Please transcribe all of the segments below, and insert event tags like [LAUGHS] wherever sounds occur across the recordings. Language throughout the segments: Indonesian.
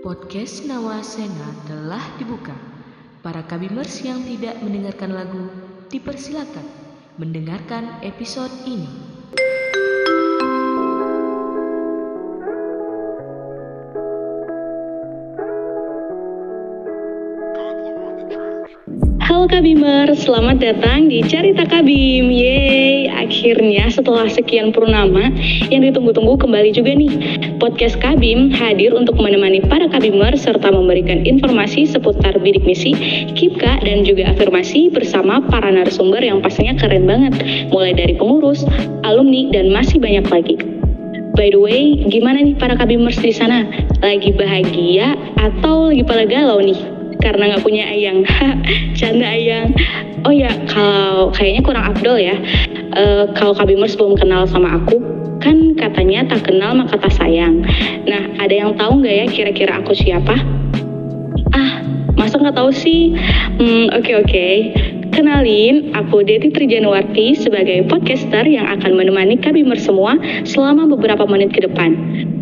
Podcast Nawasena telah dibuka. Para kabimers yang tidak mendengarkan lagu, dipersilakan mendengarkan episode ini. Halo Kabimer, selamat datang di Cerita Kabim. Yeay, akhirnya setelah sekian purnama yang ditunggu-tunggu kembali juga nih. Podcast Kabim hadir untuk menemani para Kabimer serta memberikan informasi seputar bidik misi, kipka, dan juga afirmasi bersama para narasumber yang pastinya keren banget. Mulai dari pengurus, alumni, dan masih banyak lagi. By the way, gimana nih para kabimers di sana? Lagi bahagia atau lagi pada galau nih? Karena nggak punya ayang. [LAUGHS] Canda ayang. Oh ya, kalau kayaknya kurang afdol ya. Uh, kalau kabimers belum kenal sama aku, kan katanya tak kenal maka tak sayang. Nah, ada yang tahu nggak ya kira-kira aku siapa? Ah, masa nggak tahu sih? Hmm, oke okay, oke. Okay. Kenalin, aku Deti Trijanuarti sebagai podcaster yang akan menemani kabimers semua selama beberapa menit ke depan.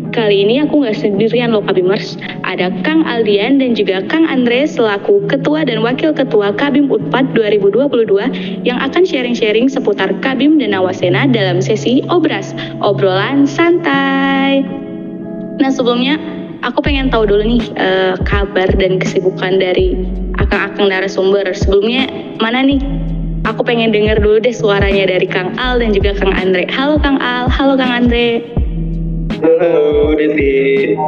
Kali ini aku nggak sendirian loh Kabimers. Ada Kang Aldian dan juga Kang Andre selaku Ketua dan Wakil Ketua Kabim Unpad 2022 yang akan sharing-sharing seputar Kabim dan Nawasena dalam sesi Obras, obrolan santai. Nah sebelumnya aku pengen tahu dulu nih uh, kabar dan kesibukan dari akang-akang narasumber. Sebelumnya mana nih? Aku pengen denger dulu deh suaranya dari Kang Al dan juga Kang Andre. Halo Kang Al, halo Kang Andre. Halo, Diti.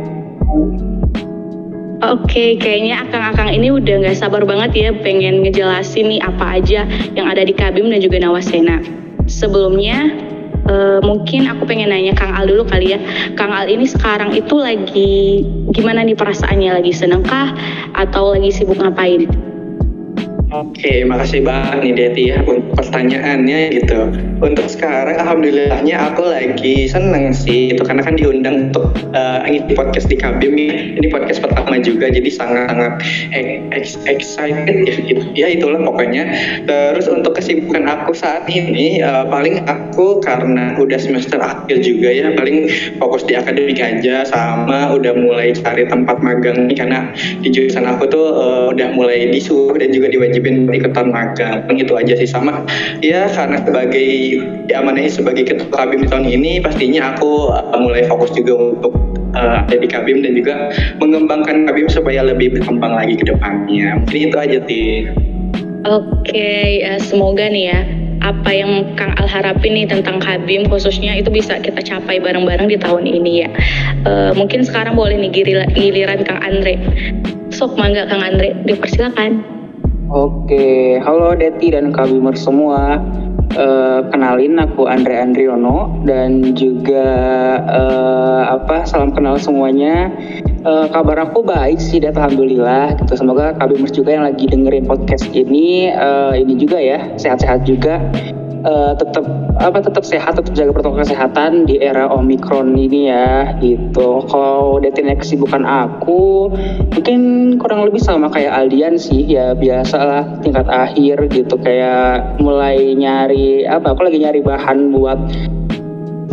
Oke, kayaknya akang-akang ini udah nggak sabar banget ya pengen ngejelasin nih apa aja yang ada di Kabim dan juga Nawasena. Sebelumnya, uh, mungkin aku pengen nanya Kang Al dulu kali ya. Kang Al ini sekarang itu lagi gimana nih perasaannya? Lagi senengkah atau lagi sibuk ngapain? Oke, makasih banget nih Deti ya untuk pertanyaannya gitu. Untuk sekarang, alhamdulillahnya aku lagi seneng sih, itu karena kan diundang untuk uh, podcast di Kabim ini podcast pertama juga, jadi sangat-sangat excited ya gitu. Ya itulah pokoknya. Terus untuk kesibukan aku saat ini, uh, paling aku karena udah semester akhir juga ya, paling fokus di akademik aja, sama udah mulai cari tempat magang nih karena di jurusan aku tuh uh, udah mulai disuruh dan juga diwajib diwajibin ikutan magang itu aja sih sama ya karena sebagai ya amanahnya sebagai ketua kabim tahun ini pastinya aku uh, mulai fokus juga untuk uh, di kabim dan juga mengembangkan kabim supaya lebih berkembang lagi ke depannya mungkin itu aja sih Oke, okay, uh, semoga nih ya apa yang Kang Al harapin nih tentang Kabim khususnya itu bisa kita capai bareng-bareng di tahun ini ya. Uh, mungkin sekarang boleh nih giliran Kang Andre. Sok mangga Kang Andre, dipersilakan. Oke, halo Deti dan Kabimer semua. Uh, kenalin aku Andre Andriono dan juga uh, apa salam kenal semuanya. Uh, kabar aku baik sih, dan alhamdulillah. Gitu. Semoga Kabimers juga yang lagi dengerin podcast ini uh, ini juga ya sehat-sehat juga uh, tetap apa tetap sehat tetap jaga protokol kesehatan di era omikron ini ya gitu. Kalau datingnya kesibukan aku mungkin kurang lebih sama kayak Aldian sih ya biasalah tingkat akhir gitu kayak mulai nyari apa aku lagi nyari bahan buat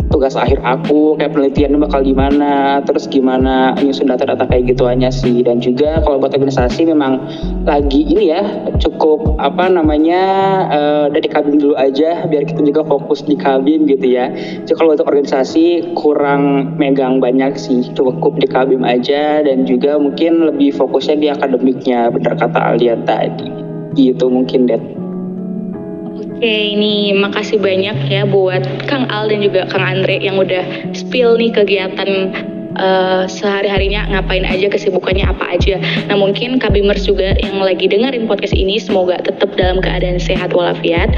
tugas akhir aku kayak penelitian bakal gimana terus gimana nyusun data-data kayak gitu aja sih. Dan juga kalau buat organisasi memang lagi ini ya cukup apa namanya uh, dari kabin dulu aja biar kita juga fokus di kabin gitu ya. Jadi kalau untuk organisasi kurang megang banyak sih cukup di kabin aja. Dan juga mungkin lebih fokusnya di akademiknya benar kata Alian tadi. Gitu mungkin deh Oke, ini makasih banyak ya buat Kang Al dan juga Kang Andre yang udah spill nih kegiatan uh, sehari-harinya ngapain aja kesibukannya apa aja. Nah mungkin Kabimers juga yang lagi dengerin podcast ini semoga tetap dalam keadaan sehat walafiat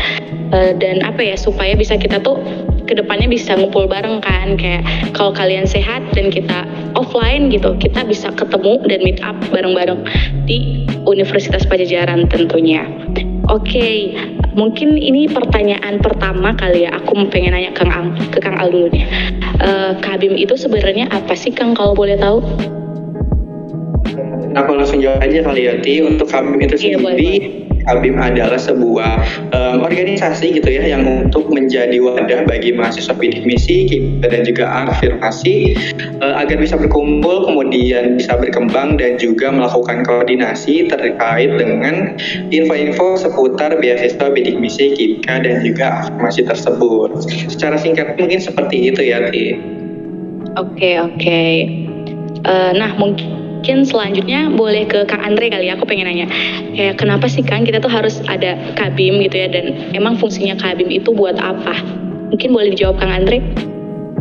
uh, dan apa ya supaya bisa kita tuh ke depannya bisa ngumpul bareng kan kayak kalau kalian sehat dan kita offline gitu kita bisa ketemu dan meet up bareng-bareng di Universitas Pajajaran tentunya. Oke, okay, mungkin ini pertanyaan pertama kali ya. Aku pengen nanya Kang Al, ke Kang Al dulu nih. Uh, Kabim itu sebenarnya apa sih Kang kalau boleh tahu? Aku langsung jawab aja kali ya, Ti. Untuk Kabim itu iya, sendiri, boleh, boleh Kabim adalah sebuah um, organisasi gitu ya yang untuk menjadi wadah bagi mahasiswa bidik misi dan juga afirmasi uh, agar bisa berkumpul kemudian bisa berkembang dan juga melakukan koordinasi terkait dengan info-info seputar beasiswa bidik misi KIPKA dan juga afirmasi tersebut. Secara singkat mungkin seperti itu ya, Ti. Oke, oke. Uh, nah, mungkin mungkin selanjutnya boleh ke Kang Andre kali ya aku pengen nanya. Kayak kenapa sih Kang kita tuh harus ada kabim gitu ya? Dan emang fungsinya kabim itu buat apa? Mungkin boleh dijawab Kang Andre?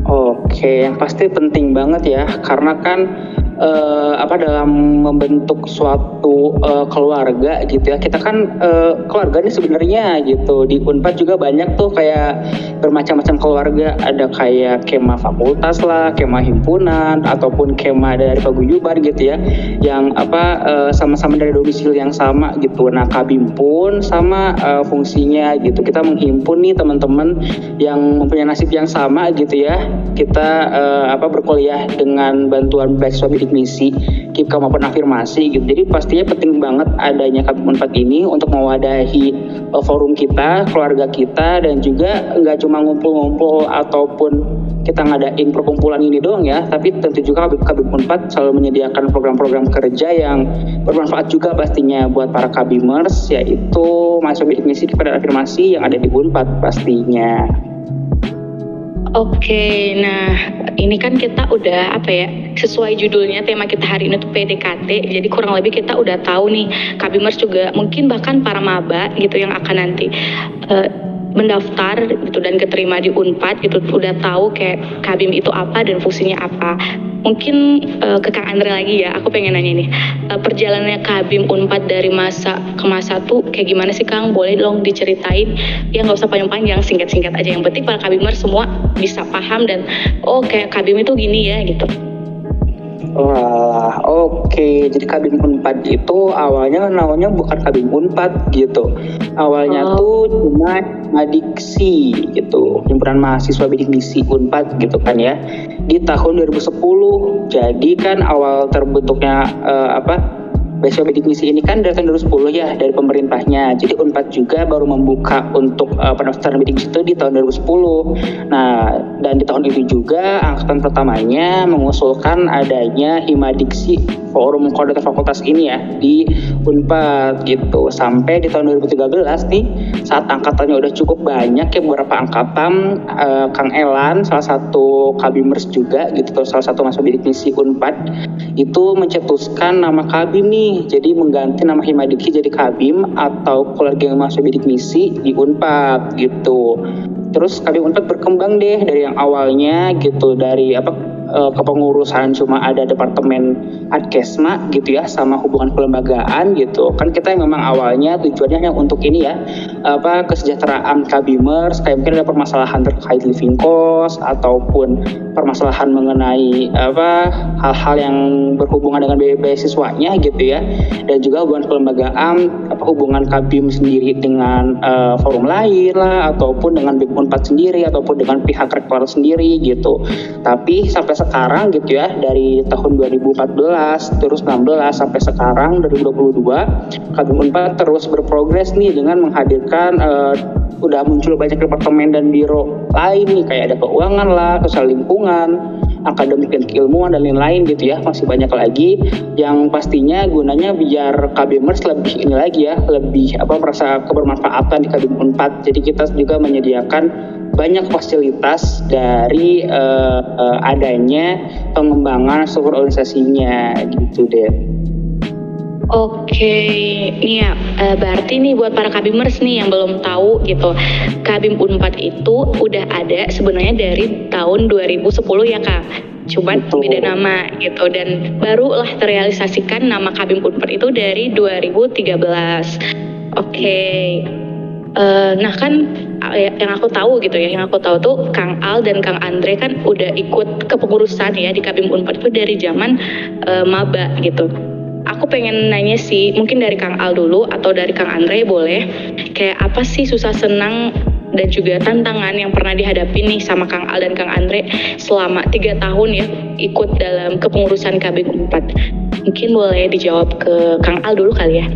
Oke yang pasti penting banget ya. Karena kan uh, apa dalam membentuk suatu uh, keluarga gitu ya. Kita kan uh, keluarga ini sebenarnya gitu. Di Unpad juga banyak tuh kayak bermacam-macam keluarga. Ada kayak kema fakultas lah kema himpunan ataupun kema dari paguyuban gitu ya. Yang apa sama-sama dari domisili yang sama gitu. Nah kabim pun sama uh, fungsinya gitu. Kita menghimpun nih teman-teman yang mempunyai nasib yang sama gitu ya. Kita uh, apa berkuliah dengan bantuan beasiswa misi KIPKA maupun afirmasi gitu. Jadi pastinya penting banget adanya KABIM 4 ini untuk mewadahi uh, forum kita, keluarga kita dan juga nggak cuma ngumpul-ngumpul ataupun kita ngadain perkumpulan ini doang ya, tapi tentu juga KABIM 4 selalu menyediakan program-program kerja yang bermanfaat juga pastinya buat para kabimers yaitu bidik misi kepada afirmasi yang ada di Unpad pastinya. Oke, nah ini kan kita udah apa ya sesuai judulnya tema kita hari ini tuh PDKT. Jadi kurang lebih kita udah tahu nih Kabimers juga mungkin bahkan para maba gitu yang akan nanti uh, mendaftar gitu dan keterima di Unpad gitu udah tahu kayak Kabim itu apa dan fungsinya apa. Mungkin uh, ke Kang Andre lagi ya, aku pengen nanya nih uh, perjalanannya Kabim Unpad dari masa ke masa tuh kayak gimana sih Kang? Boleh dong diceritain? Ya nggak usah panjang-panjang, singkat-singkat aja. Yang penting para Kabimers semua bisa paham dan oh kayak Kabim itu gini ya gitu. Wah, oke. Okay. Jadi Kabim Unpad itu awalnya namanya bukan Kabim Unpad gitu. Awalnya oh. tuh cuma Madiksi gitu, himpunan mahasiswa bidik misi Unpad gitu kan ya. Di tahun 2010. Jadi kan awal terbentuknya uh, apa? Beasiswa bidik misi ini kan dari tahun 2010 ya dari pemerintahnya. Jadi Unpad juga baru membuka untuk uh, pendaftaran misi itu di tahun 2010. Nah, dan di tahun itu juga angkatan pertamanya mengusulkan adanya Himadiksi Forum Koordinator Fakultas ini ya di Unpad gitu. Sampai di tahun 2013 nih saat angkatannya udah cukup banyak ya beberapa angkatan uh, Kang Elan salah satu kabimers juga gitu salah satu masuk bidik misi Unpad itu mencetuskan nama kabim nih jadi mengganti nama Himadiki jadi Kabim atau keluarga yang masuk bidik misi di Unpad gitu. Terus Kabim Unpad berkembang deh dari yang awalnya gitu dari apa uh, kepengurusan cuma ada departemen adkesma gitu ya sama hubungan kelembagaan gitu. Kan kita yang memang awalnya tujuannya hanya untuk ini ya apa kesejahteraan kabimers kayak mungkin ada permasalahan terkait living cost ataupun permasalahan mengenai apa hal-hal yang berhubungan dengan biaya beasiswanya gitu ya. Dan juga hubungan kelembagaan apa hubungan kabim sendiri dengan uh, forum lain lah ataupun dengan BIM 4 sendiri ataupun dengan pihak rektor sendiri gitu. Tapi sampai sekarang gitu ya dari tahun 2014 terus 16 sampai sekarang 2022 Kabim Unpad terus berprogres nih dengan menghadirkan uh, udah muncul banyak departemen dan biro lain nih kayak ada keuangan lah, kesal lingkungan, akademik dan keilmuan dan lain-lain gitu ya masih banyak lagi yang pastinya gunanya biar KBMers lebih ini lagi ya lebih apa merasa kebermanfaatan di KBM Unpad. Jadi kita juga menyediakan banyak fasilitas dari uh, uh, adanya pengembangan struktur organisasinya gitu deh. Oke, nih ya, uh, berarti nih buat para kabimers nih yang belum tahu gitu, Kabim Unpad itu udah ada sebenarnya dari tahun 2010 ya kak. Cuman Betul. beda nama gitu dan barulah terrealisasikan nama Kabim Unpad itu dari 2013. Oke. Uh, nah kan ya, yang aku tahu gitu ya, yang aku tahu tuh Kang Al dan Kang Andre kan udah ikut kepengurusan ya di Kabim Unpad itu dari zaman uh, maba gitu. Aku pengen nanya sih, mungkin dari Kang Al dulu atau dari Kang Andre boleh. Kayak apa sih susah senang dan juga tantangan yang pernah dihadapi nih sama Kang Al dan Kang Andre selama tiga tahun ya ikut dalam kepengurusan Kabim Unpad. Mungkin boleh dijawab ke Kang Al dulu kali ya.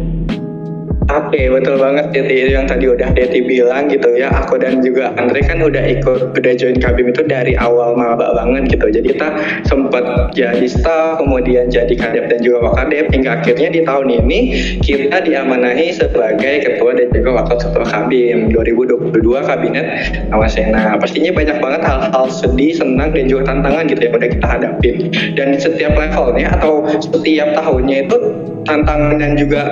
Oke, betul banget itu yang tadi udah Deti bilang gitu ya. Aku dan juga Andre kan udah ikut udah join Kabim itu dari awal maba banget gitu. Jadi kita sempat jadi staff, kemudian jadi kadep dan juga wakadep hingga akhirnya di tahun ini kita diamanahi sebagai ketua dan juga wakil ketua Kabim 2022 Kabinet Nawasena. Pastinya banyak banget hal-hal sedih, senang dan juga tantangan gitu yang udah kita hadapin. Dan setiap levelnya atau setiap tahunnya itu tantangan dan juga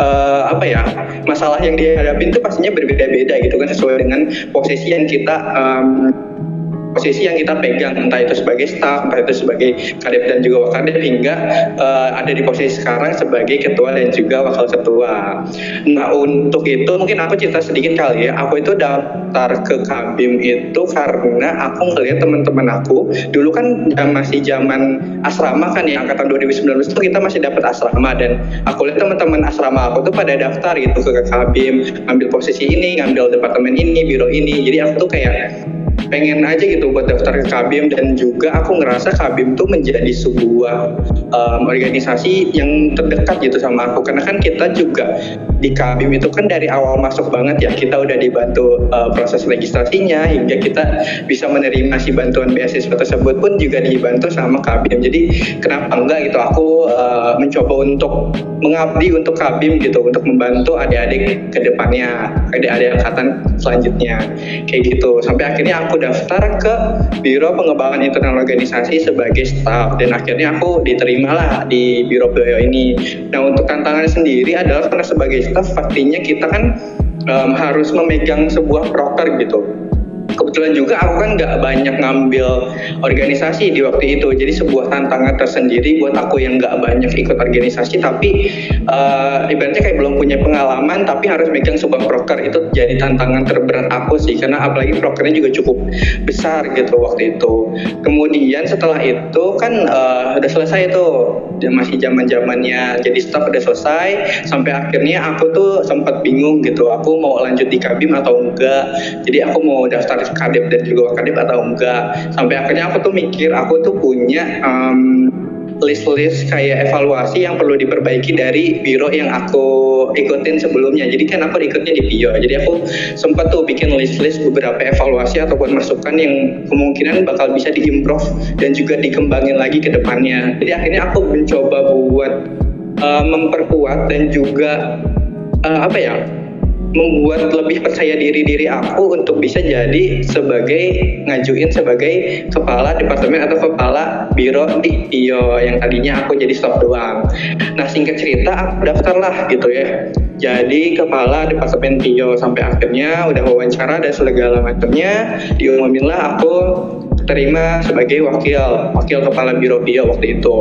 uh, apa ya masalah yang dihadapi itu pastinya berbeda-beda gitu kan sesuai dengan posisi yang kita um, posisi yang kita pegang entah itu sebagai staff entah itu sebagai kadep dan juga wakadep hingga uh, ada di posisi sekarang sebagai ketua dan juga wakil ketua. Nah untuk itu mungkin aku cerita sedikit kali ya. Aku itu daftar ke kabim itu karena aku ngeliat teman-teman aku dulu kan masih zaman asrama kan ya angkatan 2019 itu kita masih dapat asrama dan aku lihat teman-teman asrama aku tuh pada daftar gitu ke kabim ngambil posisi ini ngambil departemen ini biro ini. Jadi aku tuh kayak pengen aja gitu buat daftar ke Kabim dan juga aku ngerasa Kabim tuh menjadi sebuah um, organisasi yang terdekat gitu sama aku. Karena kan kita juga di Kabim itu kan dari awal masuk banget ya. Kita udah dibantu uh, proses legislasinya hingga kita bisa menerima si bantuan beasiswa tersebut pun juga dibantu sama Kabim jadi kenapa enggak gitu? Aku uh, mencoba untuk mengabdi untuk Kabim gitu untuk membantu adik-adik ke depannya adik-adik angkatan selanjutnya. Kayak gitu. Sampai akhirnya aku daftar ke Biro Pengembangan Internal Organisasi sebagai staff dan akhirnya aku diterima lah di Biro BO ini. Nah untuk tantangan sendiri adalah karena sebagai staff pastinya kita kan um, harus memegang sebuah proker gitu kebetulan juga aku kan nggak banyak ngambil organisasi di waktu itu. Jadi sebuah tantangan tersendiri buat aku yang nggak banyak ikut organisasi. Tapi uh, ibaratnya kayak belum punya pengalaman tapi harus megang sebuah proker. Itu jadi tantangan terberat aku sih. Karena apalagi prokernya juga cukup besar gitu waktu itu. Kemudian setelah itu kan uh, udah selesai tuh. Masih zaman zamannya jadi staff udah selesai. Sampai akhirnya aku tuh sempat bingung gitu. Aku mau lanjut di kabim atau enggak? Jadi aku mau daftar kadep dan juga kadep atau enggak sampai akhirnya aku tuh mikir aku tuh punya um, list-list kayak evaluasi yang perlu diperbaiki dari biro yang aku ikutin sebelumnya. Jadi kan aku ikutnya di Pio. Jadi aku sempat tuh bikin list-list beberapa evaluasi ataupun masukan yang kemungkinan bakal bisa diimprove dan juga dikembangin lagi ke depannya. Jadi akhirnya aku mencoba buat uh, memperkuat dan juga uh, apa ya membuat lebih percaya diri diri aku untuk bisa jadi sebagai ngajuin sebagai kepala departemen atau kepala biro di Pio yang tadinya aku jadi staf doang. Nah singkat cerita aku daftarlah gitu ya. Jadi kepala departemen Pio sampai akhirnya udah wawancara dan segala macamnya diumumin lah aku terima sebagai wakil wakil kepala biro Pio waktu itu.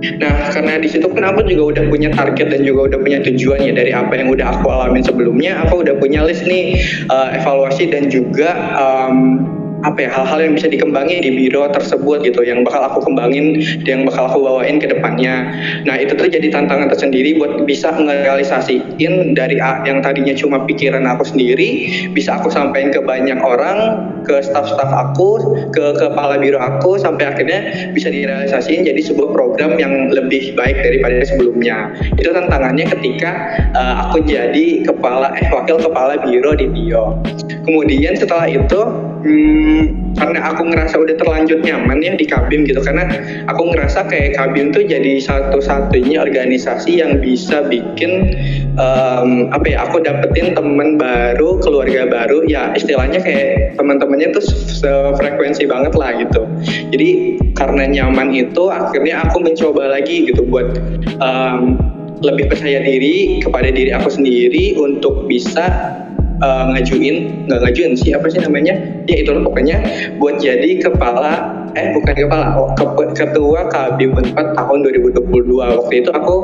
Nah, karena di situ kan aku juga udah punya target dan juga udah punya tujuan ya dari apa yang udah aku alamin sebelumnya. Aku udah punya list nih uh, evaluasi dan juga um, apa ya hal-hal yang bisa dikembangin di biro tersebut gitu yang bakal aku kembangin yang bakal aku bawain ke depannya. Nah itu tuh jadi tantangan tersendiri buat bisa ngerealisasiin dari yang tadinya cuma pikiran aku sendiri bisa aku sampaikan ke banyak orang ke staff-staff aku ke kepala biro aku sampai akhirnya bisa direalisasiin jadi sebuah program yang lebih baik daripada sebelumnya. Itu tantangannya ketika uh, aku jadi kepala eh wakil kepala biro di Bio. Kemudian setelah itu hmm, karena aku ngerasa udah terlanjur nyaman ya di Kabim gitu. Karena aku ngerasa kayak Kabim tuh jadi satu-satunya organisasi yang bisa bikin um, apa ya aku dapetin temen baru keluarga baru. Ya istilahnya kayak teman-temannya tuh sefrekuensi banget lah gitu. Jadi karena nyaman itu akhirnya aku mencoba lagi gitu buat um, lebih percaya diri kepada diri aku sendiri untuk bisa uh, ngajuin nggak ngajuin sih apa sih namanya? Ya itu loh pokoknya buat jadi kepala eh bukan kepala oh, ke, ketua Kabim 4 tahun 2022 waktu itu aku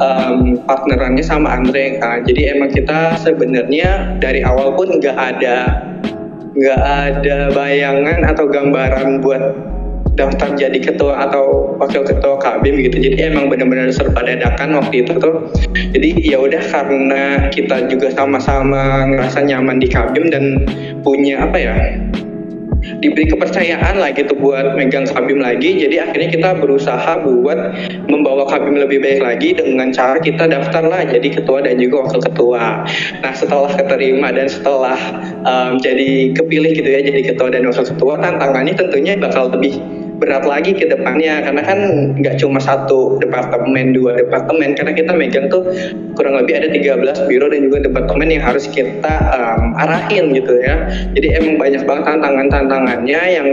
um, partnerannya sama Andre kan jadi emang kita sebenarnya dari awal pun nggak ada nggak ada bayangan atau gambaran buat daftar jadi ketua atau wakil ketua Kabim gitu. Jadi emang benar-benar serba dadakan waktu itu tuh. Jadi ya udah karena kita juga sama-sama ngerasa nyaman di Kabim dan punya apa ya? diberi kepercayaan lah gitu buat megang Kabim lagi. Jadi akhirnya kita berusaha buat membawa Kabim lebih baik lagi dengan cara kita daftar lah jadi ketua dan juga wakil ketua. Nah setelah keterima dan setelah um, jadi kepilih gitu ya jadi ketua dan wakil ketua tantangannya tentunya bakal lebih berat lagi ke depannya karena kan nggak cuma satu departemen dua departemen karena kita megang tuh kurang lebih ada 13 biro dan juga departemen yang harus kita um, arahin gitu ya. Jadi emang banyak banget tantangan-tantangannya yang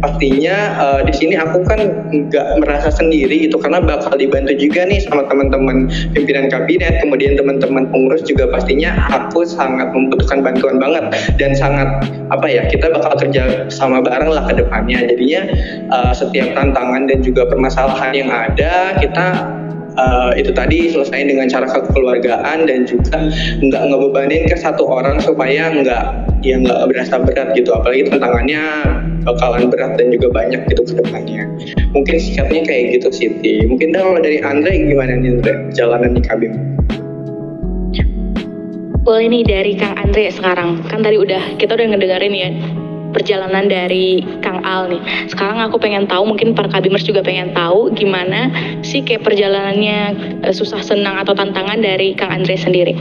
pastinya uh, di sini aku kan nggak merasa sendiri itu karena bakal dibantu juga nih sama teman-teman pimpinan kabinet kemudian teman-teman pengurus juga pastinya aku sangat membutuhkan bantuan banget dan sangat apa ya kita bakal kerja sama bareng lah ke depannya. Jadinya uh, setiap tantangan dan juga permasalahan yang ada kita uh, itu tadi selesai dengan cara kekeluargaan dan juga nggak ngebebanin ke satu orang supaya nggak ya nggak berasa berat gitu. Apalagi tantangannya bakalan berat dan juga banyak gitu ke depannya. Mungkin sikapnya kayak gitu Siti. Mungkin kalau dari Andre gimana nih Andre jalanan di Kabim boleh nih dari Kang Andre sekarang. Kan tadi udah kita udah ngedengerin ya perjalanan dari Kang Al nih. Sekarang aku pengen tahu, mungkin para kabimers juga pengen tahu gimana sih kayak perjalanannya uh, susah senang atau tantangan dari Kang Andre sendiri.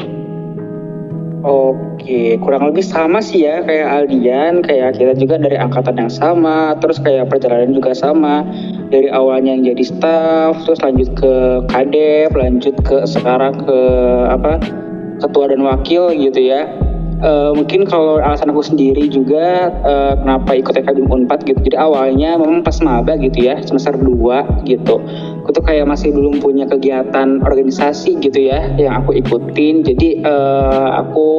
Oke, kurang lebih sama sih ya kayak Aldian, kayak kita juga dari angkatan yang sama, terus kayak perjalanan juga sama. Dari awalnya yang jadi staff, terus lanjut ke kadep, lanjut ke sekarang ke apa ketua dan wakil gitu ya uh, mungkin kalau alasan aku sendiri juga uh, kenapa ikut Akademi Unpad gitu. Jadi awalnya memang pas maba gitu ya, semester 2 gitu. Aku tuh kayak masih belum punya kegiatan organisasi gitu ya yang aku ikutin. Jadi uh, aku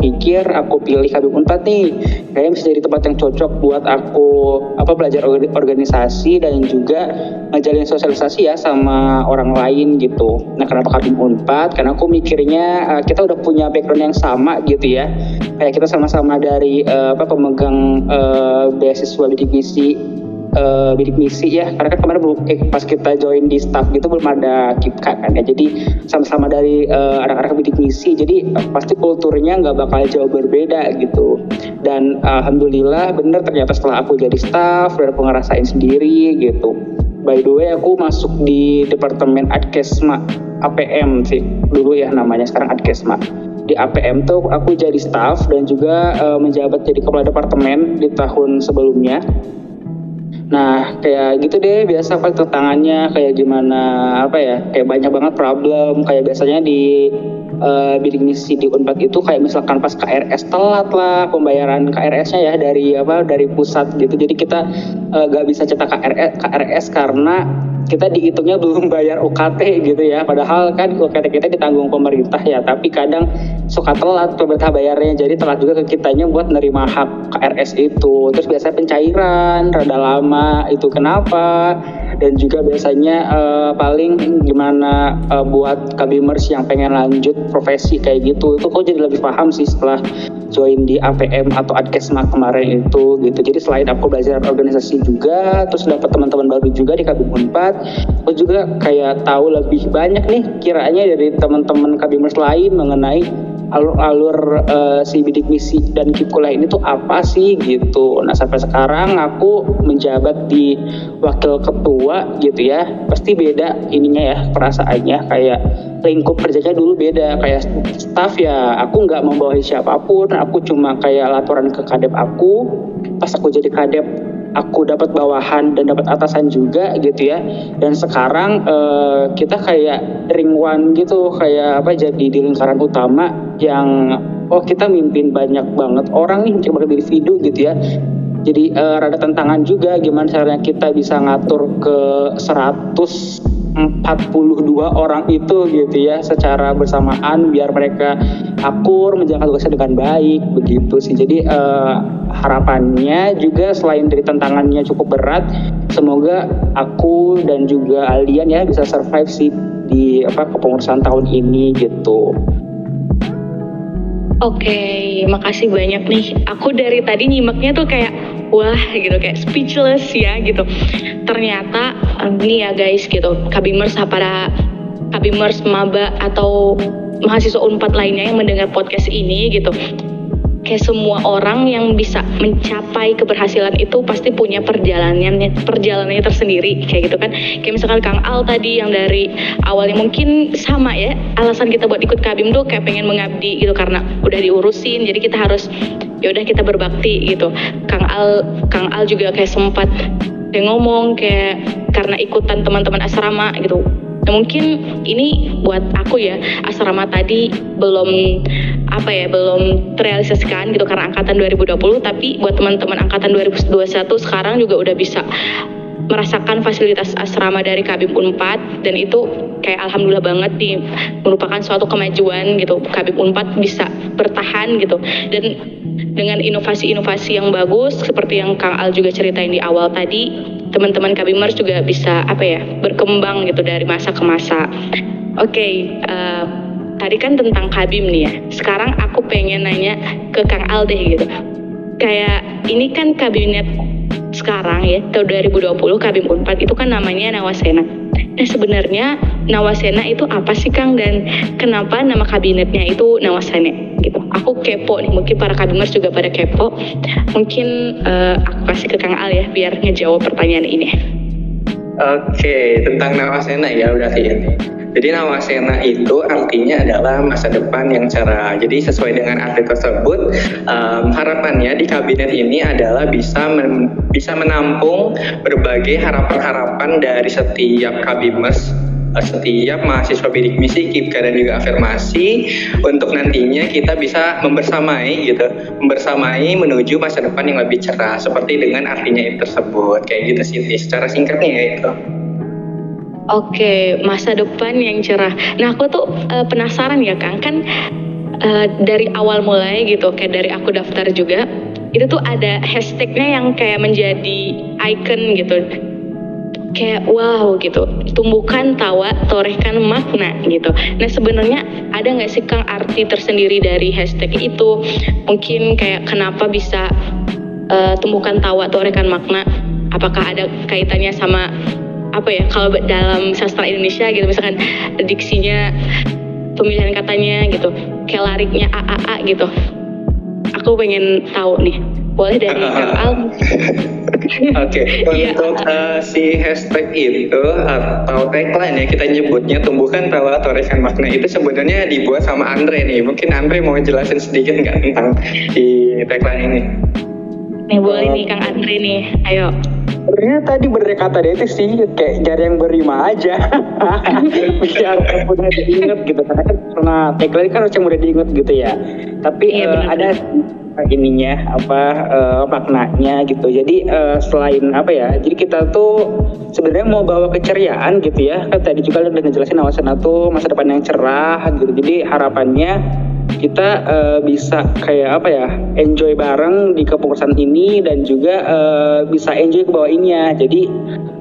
pikir aku pilih Akademi Unpad nih. Kayaknya bisa jadi tempat yang cocok buat aku apa belajar organisasi dan juga ngajalin sosialisasi ya sama orang lain gitu. Nah, kenapa Akademi Unpad? Karena aku mikirnya uh, kita udah punya background yang sama gitu ya kayak kita sama-sama dari uh, apa pemegang uh, beasiswa bidik misi uh, bidik misi ya. Karena kan kemarin belum eh, pas kita join di staff gitu belum ada kipka kan ya. Jadi sama-sama dari uh, anak-anak bidik misi. Jadi uh, pasti kulturnya nggak bakal jauh berbeda gitu. Dan alhamdulillah bener ternyata setelah aku jadi staff dan aku ngerasain sendiri gitu. By the way aku masuk di departemen adkesma APM sih. Dulu ya namanya sekarang adkesma. Di APM tuh aku jadi staff dan juga uh, menjabat jadi kepala departemen di tahun sebelumnya. Nah, kayak gitu deh biasa apa tantangannya kayak gimana apa ya? Kayak banyak banget problem kayak biasanya di uh, bidik misi di Unpad itu kayak misalkan pas KRS telat lah pembayaran KRS-nya ya dari apa dari pusat gitu. Jadi kita uh, gak bisa cetak KRS, KRS karena kita dihitungnya belum bayar UKT gitu ya. Padahal kan UKT kita ditanggung pemerintah ya. Tapi kadang suka telat pemerintah bayarnya. Jadi telat juga ke kitanya buat nerima hak KRS itu. Terus biasanya pencairan rada lama itu kenapa? Dan juga biasanya uh, paling gimana uh, buat kabimers yang pengen lanjut profesi kayak gitu. Itu kok jadi lebih paham sih setelah join di APM atau Adkesma kemarin itu gitu. Jadi selain aku belajar organisasi juga terus dapat teman-teman baru juga di kabupaten 4 aku juga kayak tahu lebih banyak nih kiranya dari teman-teman kabimers lain mengenai alur-alur uh, eh, si bidik misi dan kip kuliah ini tuh apa sih gitu. Nah sampai sekarang aku menjabat di wakil ketua gitu ya. Pasti beda ininya ya perasaannya kayak lingkup kerjanya dulu beda kayak staff ya aku nggak membawahi siapa pun aku cuma kayak laporan ke kadep aku pas aku jadi kadep aku dapat bawahan dan dapat atasan juga gitu ya. Dan sekarang uh, kita kayak ring one gitu kayak apa jadi di lingkaran utama yang oh kita mimpin banyak banget orang nih banget individu gitu ya. Jadi uh, rada tantangan juga gimana caranya kita bisa ngatur ke 100 42 orang itu gitu ya secara bersamaan biar mereka akur menjalankan tugasnya dengan baik begitu sih jadi uh, harapannya juga selain dari tantangannya cukup berat semoga aku dan juga Aldian ya bisa survive sih di apa kepengurusan tahun ini gitu Oke, okay, makasih banyak nih. Aku dari tadi nyimaknya tuh kayak wah gitu kayak speechless ya gitu. Ternyata ini ya guys gitu, kabimers para kabimers maba atau mahasiswa unpad lainnya yang mendengar podcast ini gitu. kayak semua orang yang bisa mencapai keberhasilan itu pasti punya perjalanannya perjalanannya tersendiri kayak gitu kan. Kayak misalkan Kang Al tadi yang dari awalnya mungkin sama ya alasan kita buat ikut Kabim tuh kayak pengen mengabdi gitu karena udah diurusin jadi kita harus ya udah kita berbakti gitu. Kang Al Kang Al juga kayak sempat kayak ngomong kayak karena ikutan teman-teman asrama gitu Nah, mungkin ini buat aku ya asrama tadi belum apa ya belum terrealisasikan gitu karena angkatan 2020 tapi buat teman-teman angkatan 2021 sekarang juga udah bisa merasakan fasilitas asrama dari Kabim Unpad dan itu kayak alhamdulillah banget nih merupakan suatu kemajuan gitu Kabim Unpad bisa bertahan gitu dan dengan inovasi-inovasi yang bagus seperti yang Kang Al juga ceritain di awal tadi teman-teman Kabimers juga bisa apa ya berkembang gitu dari masa ke masa. Oke, okay, uh, eh, tadi kan tentang Kabim nih ya. Sekarang aku pengen nanya ke Kang Al deh gitu. Kayak ini kan kabinet sekarang ya tahun 2020 Kabim Unpad itu kan namanya Nawasena. Nah sebenarnya Nawasena itu apa sih Kang dan kenapa nama kabinetnya itu Nawasena gitu? Aku kepo nih, mungkin para kabimers juga pada kepo. Mungkin uh, aku kasih ke Kang Al ya biar ngejawab pertanyaan ini. Oke, tentang Nawasena ya berarti ini. Jadi Nawasena itu artinya adalah masa depan yang cerah. Jadi sesuai dengan arti tersebut, um, harapannya di kabinet ini adalah bisa men bisa menampung berbagai harapan-harapan dari setiap kabimers setiap mahasiswa bidik misi, KIPKA dan juga afirmasi untuk nantinya kita bisa membersamai gitu, membersamai menuju masa depan yang lebih cerah seperti dengan artinya itu tersebut kayak gitu sih secara singkatnya ya itu. Oke, masa depan yang cerah. Nah, aku tuh uh, penasaran ya, Kang. Kan uh, dari awal mulai gitu, kayak dari aku daftar juga, itu tuh ada hashtagnya yang kayak menjadi icon gitu. Kayak wow gitu, tumbuhkan tawa, torehkan makna gitu. Nah sebenarnya ada nggak sih Kang arti tersendiri dari hashtag itu? Mungkin kayak kenapa bisa uh, tumbuhkan tawa, torehkan makna? Apakah ada kaitannya sama apa ya kalau dalam sastra Indonesia gitu misalkan diksinya pemilihan katanya gitu kayak lariknya a a a gitu aku pengen tahu nih boleh dari [LAUGHS] Kang Al Oke, okay. [LAUGHS] untuk uh, si hashtag itu atau tagline ya kita nyebutnya tumbuhkan tawa atau rekan makna itu sebenarnya dibuat sama Andre nih. Mungkin Andre mau jelasin sedikit nggak tentang di tagline ini? Nih boleh nih Kang Andre nih, ayo sebenarnya tadi bener kata dia itu sih kayak jari yang berima aja. [LAUGHS] Yang mudah diinget gitu karena kan karena tagline kan harus yang mudah diinget gitu ya. Tapi iya, uh, ada ininya apa uh, maknanya gitu. Jadi uh, selain apa ya jadi kita tuh sebenarnya mau bawa keceriaan gitu ya. Kan tadi juga udah ngejelasin awasan tuh masa depan yang cerah gitu. Jadi harapannya kita uh, bisa kayak apa ya enjoy bareng di kepengurusan ini dan juga uh, bisa enjoy ke bawahnya jadi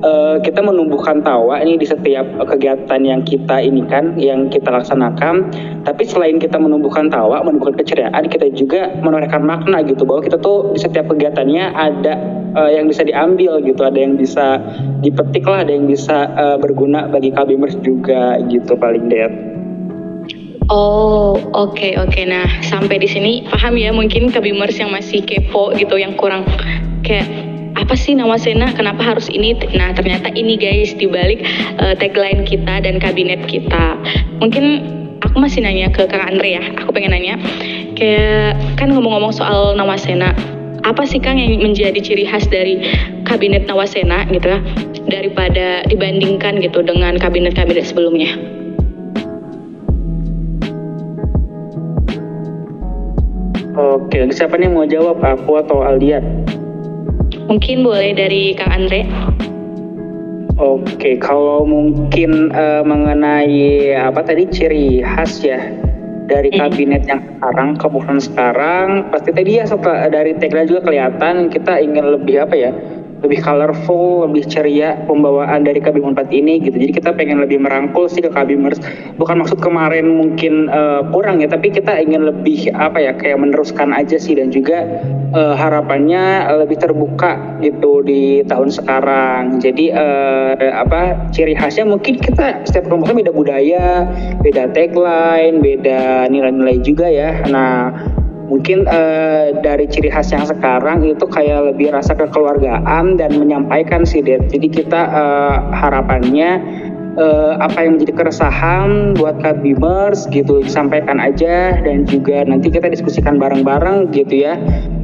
uh, kita menumbuhkan tawa ini di setiap kegiatan yang kita ini kan yang kita laksanakan. Tapi selain kita menumbuhkan tawa menumbuhkan keceriaan kita juga menorehkan makna gitu bahwa kita tuh di setiap kegiatannya ada uh, yang bisa diambil gitu. Ada yang bisa dipetik lah ada yang bisa uh, berguna bagi kabimers juga gitu paling deh Oh, oke okay, oke. Okay. Nah, sampai di sini paham ya mungkin kabimers yang masih kepo gitu yang kurang kayak apa sih nama Sena? Kenapa harus ini? Nah, ternyata ini guys dibalik uh, tagline kita dan kabinet kita. Mungkin aku masih nanya ke Kang Andre ya. Aku pengen nanya kayak kan ngomong-ngomong soal nama Sena, apa sih Kang yang menjadi ciri khas dari kabinet Nawasena gitu ya daripada dibandingkan gitu dengan kabinet-kabinet sebelumnya? Oke, siapa nih mau jawab? Aku atau Aldian? Mungkin boleh dari Kang Andre. Oke, kalau mungkin uh, mengenai apa tadi ciri khas ya dari kabinet yang sekarang, keputusan sekarang, pasti tadi ya setelah dari tagline juga kelihatan kita ingin lebih apa ya? Lebih colorful, lebih ceria pembawaan dari Kabim 4 ini gitu. Jadi kita pengen lebih merangkul sih ke Kabimers. Bukan maksud kemarin mungkin uh, kurang ya, tapi kita ingin lebih apa ya kayak meneruskan aja sih dan juga uh, harapannya lebih terbuka gitu di tahun sekarang. Jadi uh, apa ciri khasnya mungkin kita setiap kelompoknya beda budaya, beda tagline, beda nilai-nilai juga ya. Nah mungkin uh, dari ciri khas yang sekarang itu kayak lebih rasa kekeluargaan dan menyampaikan sih Det. Jadi kita uh, harapannya uh, apa yang menjadi keresahan buat kabimers gitu sampaikan aja dan juga nanti kita diskusikan bareng-bareng gitu ya.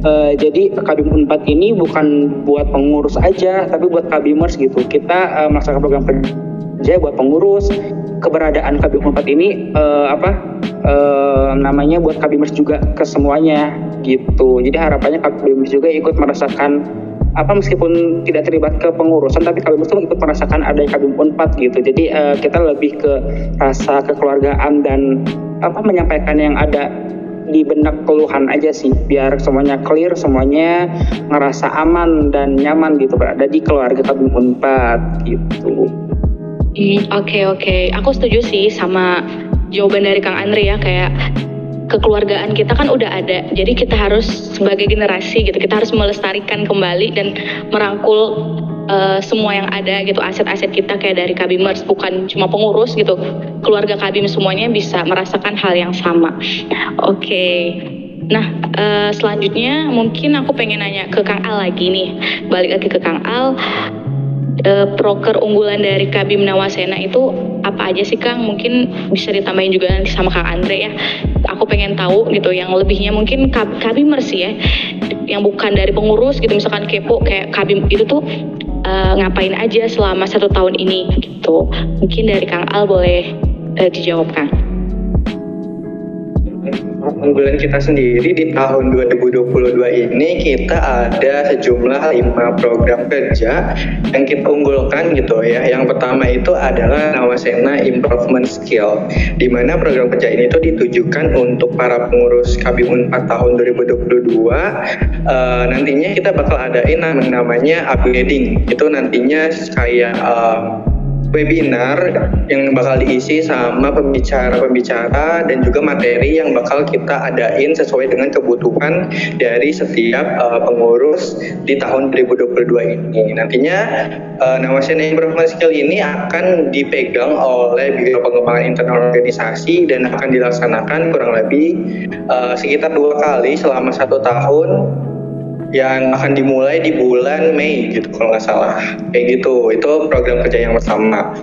Uh, jadi Kabim Unpad ini bukan buat pengurus aja tapi buat kabimers gitu. Kita uh, melaksanakan program kerja buat pengurus. Keberadaan Kabim Unpad ini uh, apa uh, namanya buat kabimers juga ke semuanya gitu. Jadi harapannya kabimers juga ikut merasakan apa meskipun tidak terlibat ke pengurusan tapi kabimers itu ikut merasakan ada kabim unpad gitu. Jadi uh, kita lebih ke rasa kekeluargaan dan apa menyampaikan yang ada di benak keluhan aja sih biar semuanya clear semuanya ngerasa aman dan nyaman gitu berada di keluarga kabim unpad gitu. Hmm, oke okay, oke, okay. aku setuju sih sama jawaban dari Kang Andre ya kayak kekeluargaan kita kan udah ada jadi kita harus sebagai generasi gitu kita harus melestarikan kembali dan merangkul uh, semua yang ada gitu aset-aset kita kayak dari Kabimers bukan cuma pengurus gitu keluarga Kabim semuanya bisa merasakan hal yang sama oke okay. Nah, uh, selanjutnya mungkin aku pengen nanya ke Kang Al lagi nih. Balik lagi ke Kang Al uh, proker unggulan dari Kabim Nawasena itu apa aja sih Kang? Mungkin bisa ditambahin juga nanti sama Kang Andre ya. Aku pengen tahu gitu yang lebihnya mungkin Kab Kabimers ya. Yang bukan dari pengurus gitu misalkan kepo kayak Kabim itu tuh uh, ngapain aja selama satu tahun ini gitu. Mungkin dari Kang Al boleh uh, dijawab Kang unggulan kita sendiri di tahun 2022 ini kita ada sejumlah lima program kerja yang kita unggulkan gitu ya. Yang pertama itu adalah Nawasena Improvement Skill, di mana program kerja ini itu ditujukan untuk para pengurus Kabim Unpad tahun 2022. Uh, eh, nantinya kita bakal adain namanya upgrading. Itu nantinya kayak uh, webinar yang bakal diisi sama pembicara-pembicara dan juga materi yang bakal kita adain sesuai dengan kebutuhan dari setiap uh, pengurus di tahun 2022 ini. Nantinya uh, Nawasena Improvement Skill ini akan dipegang oleh Biro Pengembangan Internal Organisasi dan akan dilaksanakan kurang lebih uh, sekitar dua kali selama satu tahun yang akan dimulai di bulan Mei gitu kalau nggak salah kayak gitu itu program kerja yang pertama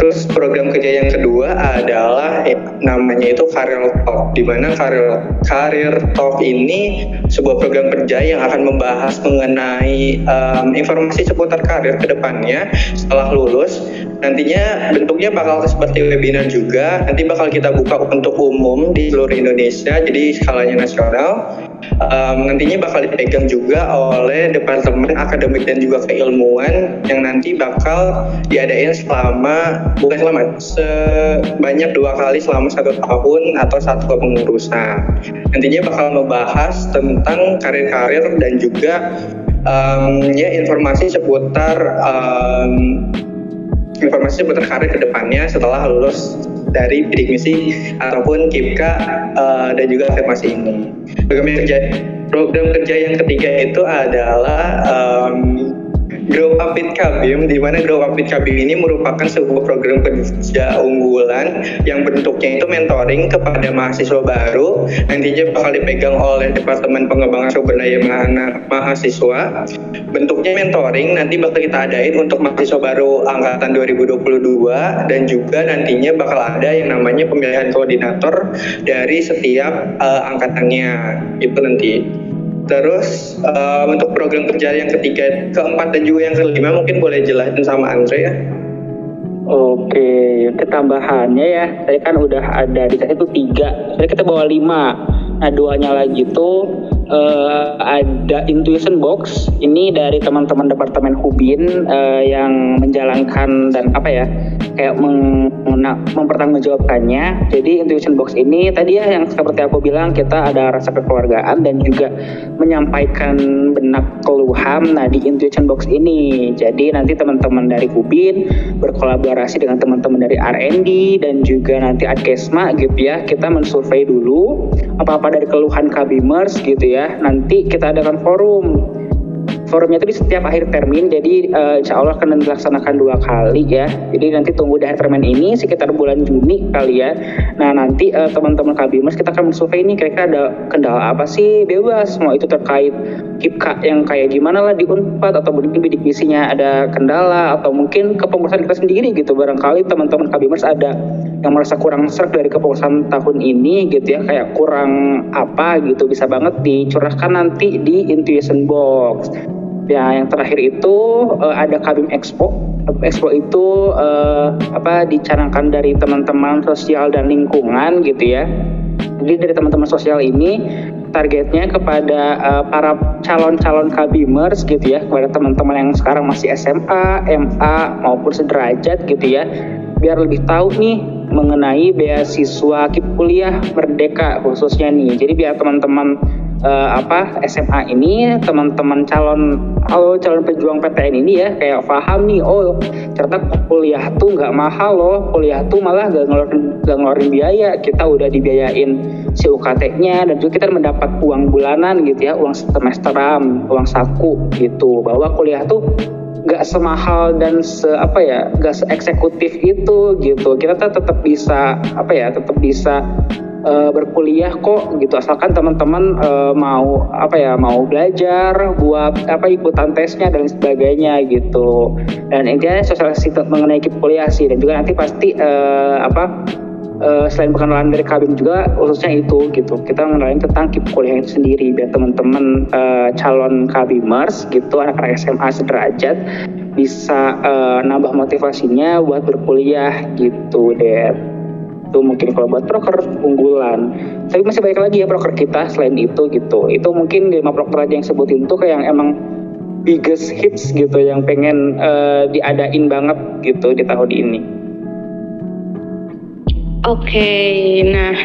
Terus program kerja yang kedua adalah eh, namanya itu Career Talk, di mana Career, Career Talk ini sebuah program kerja yang akan membahas mengenai um, informasi seputar karir ke depannya setelah lulus. Nantinya bentuknya bakal seperti webinar juga, nanti bakal kita buka untuk umum di seluruh Indonesia, jadi skalanya nasional um, nantinya bakal dipegang juga oleh Departemen Akademik dan juga Keilmuan yang nanti bakal diadain selama bukan selama sebanyak dua kali selama satu tahun atau satu kepengurusan. Nantinya bakal membahas tentang karir-karir dan juga um, ya informasi seputar um, informasi seputar karir ke depannya setelah lulus dari bidik misi ataupun KIPKA uh, dan juga afirmasi ini. Program kerja, program kerja yang ketiga itu adalah um, Grow Up with Kabim, di mana Grow Up with Kabim ini merupakan sebuah program kerja unggulan yang bentuknya itu mentoring kepada mahasiswa baru, nantinya bakal dipegang oleh Departemen Pengembangan Sumber Daya Mahasiswa. Bentuknya mentoring, nanti bakal kita adain untuk mahasiswa baru angkatan 2022 dan juga nantinya bakal ada yang namanya pemilihan koordinator dari setiap uh, angkatannya itu nanti. Terus uh, untuk program kerja yang ketiga, keempat dan juga yang kelima mungkin boleh jelasin sama Andre ya. Oke, ketambahannya ya, saya kan udah ada di itu tiga, jadi kita bawa lima. Nah duanya lagi tuh uh, ada intuition box ini dari teman-teman departemen Hubin uh, yang menjalankan dan apa ya kayak meng, mempertanggungjawabkannya. Jadi intuition box ini tadi ya yang seperti aku bilang kita ada rasa kekeluargaan dan juga menyampaikan benak keluhan nah di intuition box ini. Jadi nanti teman-teman dari Hubin berkolaborasi dengan teman-teman dari R&D dan juga nanti Adkesma gitu ya. Kita mensurvei dulu apa-apa dari keluhan Kabimers gitu ya. Nanti kita adakan forum forumnya itu di setiap akhir termin jadi uh, insya Allah akan dilaksanakan dua kali ya. Jadi nanti tunggu di akhir termin ini sekitar bulan Juni kali ya. Nah nanti uh, teman-teman Kabimers kita akan mensurvey ini kira-kira ada kendala apa sih bebas mau itu terkait KIPKA yang kayak gimana lah di Unpad atau mungkin bidik misinya ada kendala atau mungkin kepengurusan kita sendiri gitu. Barangkali teman-teman Kabimers ada yang merasa kurang serg dari kepengurusan tahun ini gitu ya kayak kurang apa gitu bisa banget dicurahkan nanti di Intuition Box Ya, yang terakhir itu uh, ada Kabim Expo. Expo itu uh, apa dicanangkan dari teman-teman sosial dan lingkungan gitu ya. Jadi dari teman-teman sosial ini targetnya kepada uh, para calon-calon kabimers gitu ya, kepada teman-teman yang sekarang masih SMA, MA maupun sederajat gitu ya, biar lebih tahu nih mengenai beasiswa kuliah merdeka khususnya nih. Jadi biar teman-teman uh, apa SMA ini teman-teman calon halo calon pejuang PTN ini ya kayak paham nih oh ternyata kuliah tuh nggak mahal loh kuliah tuh malah gak ngeluarin gak ngeluarin biaya kita udah dibiayain si UKT-nya dan juga kita mendapat uang bulanan gitu ya uang semesteran uang saku gitu bahwa kuliah tuh gak semahal dan se apa ya gak se eksekutif itu gitu. Kita tetap bisa apa ya tetap bisa uh, berkuliah kok gitu. Asalkan teman-teman uh, mau apa ya mau belajar buat apa ikutan tesnya dan sebagainya gitu. Dan intinya sosialisasi mengenai kuliah sih. Dan juga nanti pasti uh, apa selain pengenalan dari kabin juga khususnya itu gitu. Kita mengenalin tentang kip kuliah itu sendiri biar teman-teman uh, calon kabimers gitu anak-anak SMA sederajat bisa uh, nambah motivasinya buat berkuliah gitu deh itu mungkin kalau buat proker unggulan. Tapi masih banyak lagi ya proker kita selain itu gitu. Itu mungkin lima proker aja yang sebutin tuh kayak yang emang biggest hits gitu yang pengen uh, diadain banget gitu di tahun ini. Oke okay, nah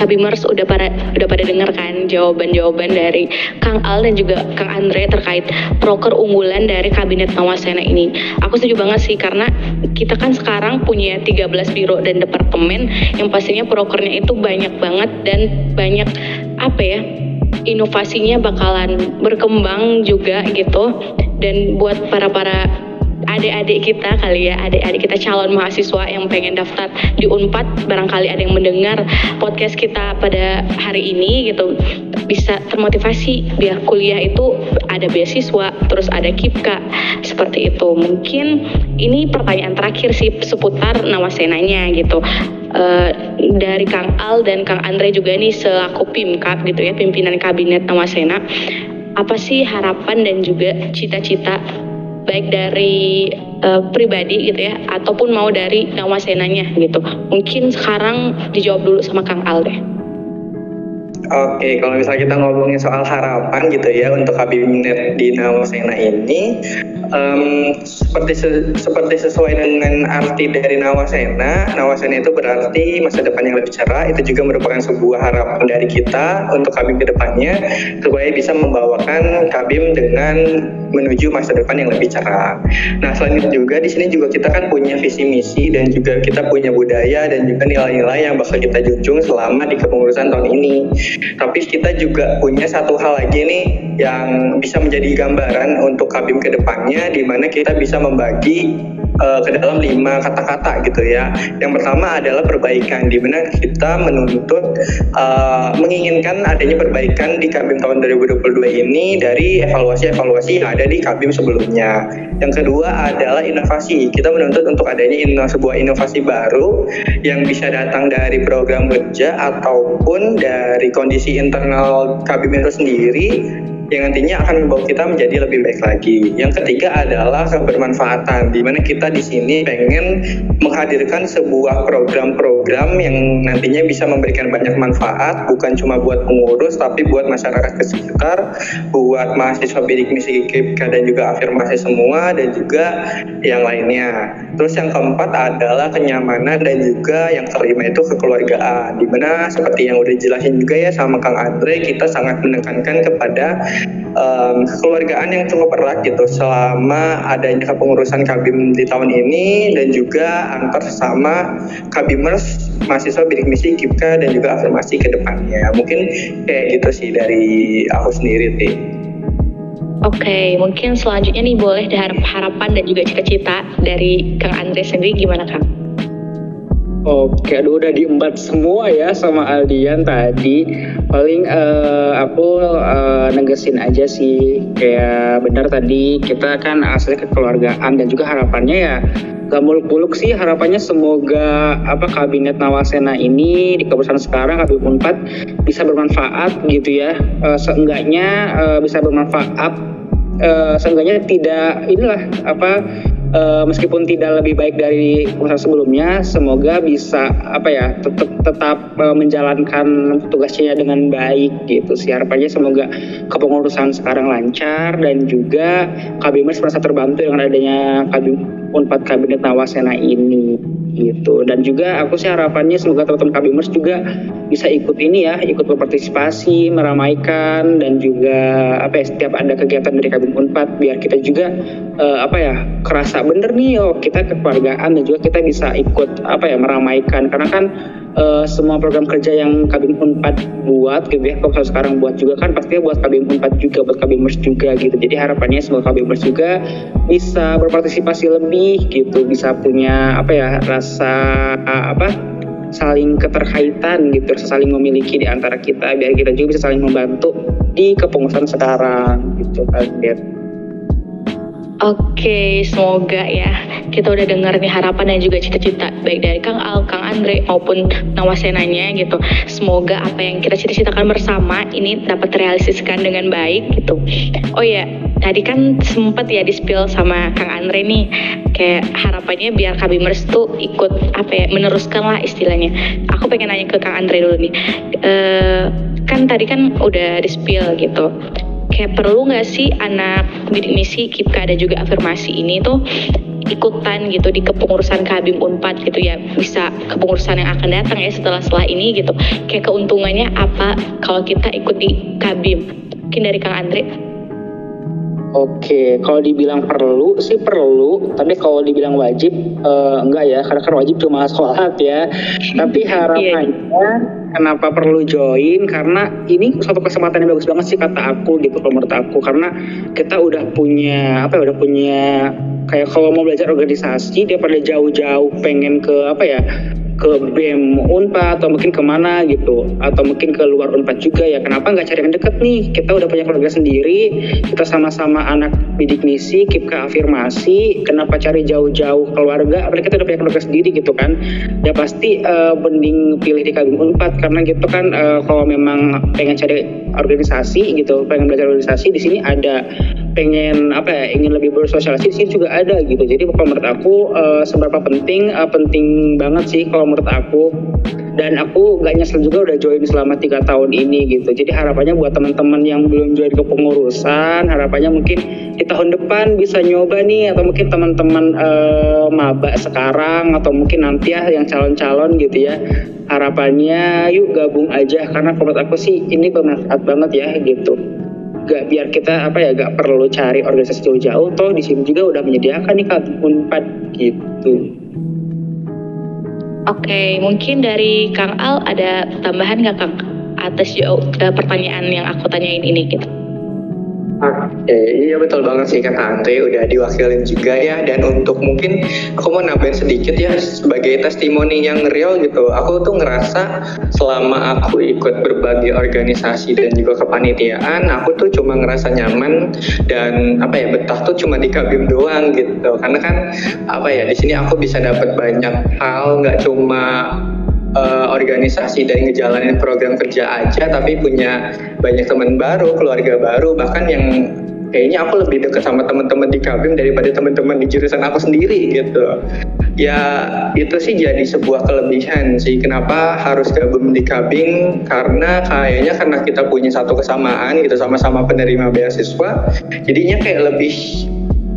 Kabimers udah pada udah pada dengar kan jawaban-jawaban dari Kang Al dan juga Kang Andre terkait proker unggulan dari Kabinet Nawasena ini. Aku setuju banget sih karena kita kan sekarang punya 13 biro dan departemen yang pastinya prokernya itu banyak banget dan banyak apa ya inovasinya bakalan berkembang juga gitu dan buat para para adik-adik kita kali ya, adik-adik kita calon mahasiswa yang pengen daftar di Unpad, barangkali ada yang mendengar podcast kita pada hari ini gitu, bisa termotivasi biar kuliah itu ada beasiswa, terus ada KIPKA, seperti itu. Mungkin ini pertanyaan terakhir sih seputar nawasenanya gitu. Uh, dari Kang Al dan Kang Andre juga nih selaku PIMKAB gitu ya, pimpinan kabinet Nawasena, apa sih harapan dan juga cita-cita baik dari uh, pribadi gitu ya ataupun mau dari nawasenanya gitu. Mungkin sekarang dijawab dulu sama Kang Al deh. Oke, kalau misalnya kita ngomongin soal harapan gitu ya untuk kabinet di Nawasena ini, um, seperti seperti sesuai dengan arti dari Nawasena, Nawasena itu berarti masa depan yang lebih cerah. Itu juga merupakan sebuah harapan dari kita untuk Kabim ke depannya supaya bisa membawakan Kabim dengan menuju masa depan yang lebih cerah. Nah, selain itu juga di sini juga kita kan punya visi misi dan juga kita punya budaya dan juga nilai-nilai yang bakal kita junjung selama di kepengurusan tahun ini. Tapi kita juga punya satu hal lagi nih yang bisa menjadi gambaran untuk Kabim ke depannya di mana kita bisa membagi uh, ke dalam lima kata-kata gitu ya. Yang pertama adalah perbaikan, di mana kita menuntut uh, menginginkan adanya perbaikan di Kabim tahun 2022 ini dari evaluasi-evaluasi yang ada di Kabim sebelumnya. Yang kedua adalah inovasi. Kita menuntut untuk adanya ino, sebuah inovasi baru yang bisa datang dari program kerja ataupun dari kondisi internal Kabim itu sendiri yang nantinya akan membawa kita menjadi lebih baik lagi. Yang ketiga adalah kebermanfaatan, di mana kita di sini pengen menghadirkan sebuah program-program yang nantinya bisa memberikan banyak manfaat, bukan cuma buat pengurus, tapi buat masyarakat sekitar, buat mahasiswa bidik misi KIPK dan juga afirmasi semua, dan juga yang lainnya. Terus yang keempat adalah kenyamanan dan juga yang kelima itu kekeluargaan, di mana seperti yang udah jelasin juga ya sama Kang Andre, kita sangat menekankan kepada um, kekeluargaan yang cukup erat gitu selama adanya kepengurusan Kabim di tahun ini dan juga antar sesama Kabimers mahasiswa bidik misi KIPKA dan juga afirmasi ke depannya. Mungkin kayak gitu sih dari aku sendiri sih. Oke, mungkin selanjutnya nih boleh harap harapan dan juga cita-cita dari Kang Andre sendiri gimana Kang? Oke, aduh udah diembat semua ya sama Aldian tadi. Paling uh, aku uh, negesin aja sih, kayak benar tadi kita kan asli kekeluargaan dan juga harapannya ya gak muluk-muluk sih harapannya semoga apa kabinet Nawasena ini di keputusan sekarang kabinet Unpad bisa bermanfaat gitu ya. Uh, seenggaknya uh, bisa bermanfaat uh, seenggaknya tidak inilah apa uh, meskipun tidak lebih baik dari perusahaan sebelumnya, semoga bisa apa ya tetap tetap uh, menjalankan tugasnya dengan baik gitu. sih harapannya semoga kepengurusan sekarang lancar dan juga Kabimers merasa terbantu dengan adanya Kabim Unpad Kabinet Nawasena ini gitu. Dan juga aku sih harapannya semoga teman-teman Kabimers juga bisa ikut ini ya ikut berpartisipasi meramaikan dan juga apa ya setiap ada kegiatan dari Kabim Unpad biar kita juga uh, apa ya kerasa bener nih oh kita kekeluargaan dan juga kita bisa ikut apa ya meramaikan. Karena kan uh, semua program kerja yang Kabim Unpad buat gitu ya kalau sekarang buat juga kan pastinya buat Kabim Unpad juga buat Kabimers juga gitu. Jadi harapannya semoga Kabimers juga bisa berpartisipasi lebih gitu. Bisa punya apa ya rasa uh, apa saling keterkaitan gitu. Saling memiliki di antara kita biar kita juga bisa saling membantu di kepengurusan sekarang gitu kan Oke, semoga ya kita udah dengar nih harapan dan juga cita-cita baik dari Kang Al, Kang Andre maupun Nawasenanya gitu. Semoga apa yang kita cita-citakan bersama ini dapat terrealisasikan dengan baik gitu. Oh ya, tadi kan sempat ya di spill sama Kang Andre nih kayak harapannya biar Kabimers tuh ikut apa ya meneruskan lah istilahnya. Aku pengen nanya ke Kang Andre dulu nih. Uh, kan tadi kan udah di spill gitu kayak perlu nggak sih anak bidik misi KIPKA dan juga afirmasi ini tuh ikutan gitu di kepengurusan Kabim Unpad gitu ya bisa kepengurusan yang akan datang ya setelah setelah ini gitu kayak keuntungannya apa kalau kita ikut di Kabim mungkin dari Kang Andre Oke, kalau dibilang perlu sih perlu, tapi kalau dibilang wajib uh, enggak ya, karena kan wajib cuma sholat ya. [LAUGHS] tapi iya. harapannya kenapa perlu join? Karena ini suatu kesempatan yang bagus banget sih kata aku gitu kalau menurut aku, karena kita udah punya apa ya, udah punya kayak kalau mau belajar organisasi dia pada jauh-jauh pengen ke apa ya ke BEM Unpad atau mungkin ke mana gitu atau mungkin ke luar Unpad juga ya. Kenapa nggak cari yang deket nih? Kita udah punya keluarga sendiri kita sama-sama anak bidik misi KIPKA afirmasi kenapa cari jauh-jauh keluarga? Kita udah punya keluarga sendiri gitu kan. Ya pasti uh, pilih di Kabim Unpad karena gitu kan uh, kalau memang pengen cari organisasi gitu pengen belajar organisasi di sini ada pengen apa ya ingin lebih bersosialisasi juga ada gitu. Jadi menurut aku uh, seberapa penting uh, penting banget sih kalau menurut aku. Dan aku gak nyesel juga udah join selama tiga tahun ini gitu. Jadi harapannya buat teman-teman yang belum join ke pengurusan harapannya mungkin di tahun depan bisa nyoba nih atau mungkin teman-teman uh, maba sekarang atau mungkin nanti ya yang calon-calon gitu ya. Harapannya yuk gabung aja karena menurut aku sih ini bermanfaat banget ya gitu gak biar kita apa ya gak perlu cari organisasi jauh-jauh toh di sini juga udah menyediakan nih kak unpad gitu Oke, mungkin dari Kang Al ada tambahan nggak Kang atas jauh pertanyaan yang aku tanyain ini gitu? Oke, iya betul banget sih kata Andre udah diwakilin juga ya dan untuk mungkin aku mau nambahin sedikit ya sebagai testimoni yang real gitu. Aku tuh ngerasa selama aku ikut berbagai organisasi dan juga kepanitiaan, aku tuh cuma ngerasa nyaman dan apa ya betah tuh cuma di kabim doang gitu. Karena kan apa ya di sini aku bisa dapat banyak hal nggak cuma uh, organisasi dan ngejalanin program kerja aja tapi punya banyak teman baru keluarga baru bahkan yang kayaknya aku lebih dekat sama teman-teman di Kabim daripada teman-teman di jurusan aku sendiri gitu. Ya itu sih jadi sebuah kelebihan sih. Kenapa harus gabung di Kabim karena kayaknya karena kita punya satu kesamaan gitu sama-sama penerima beasiswa jadinya kayak lebih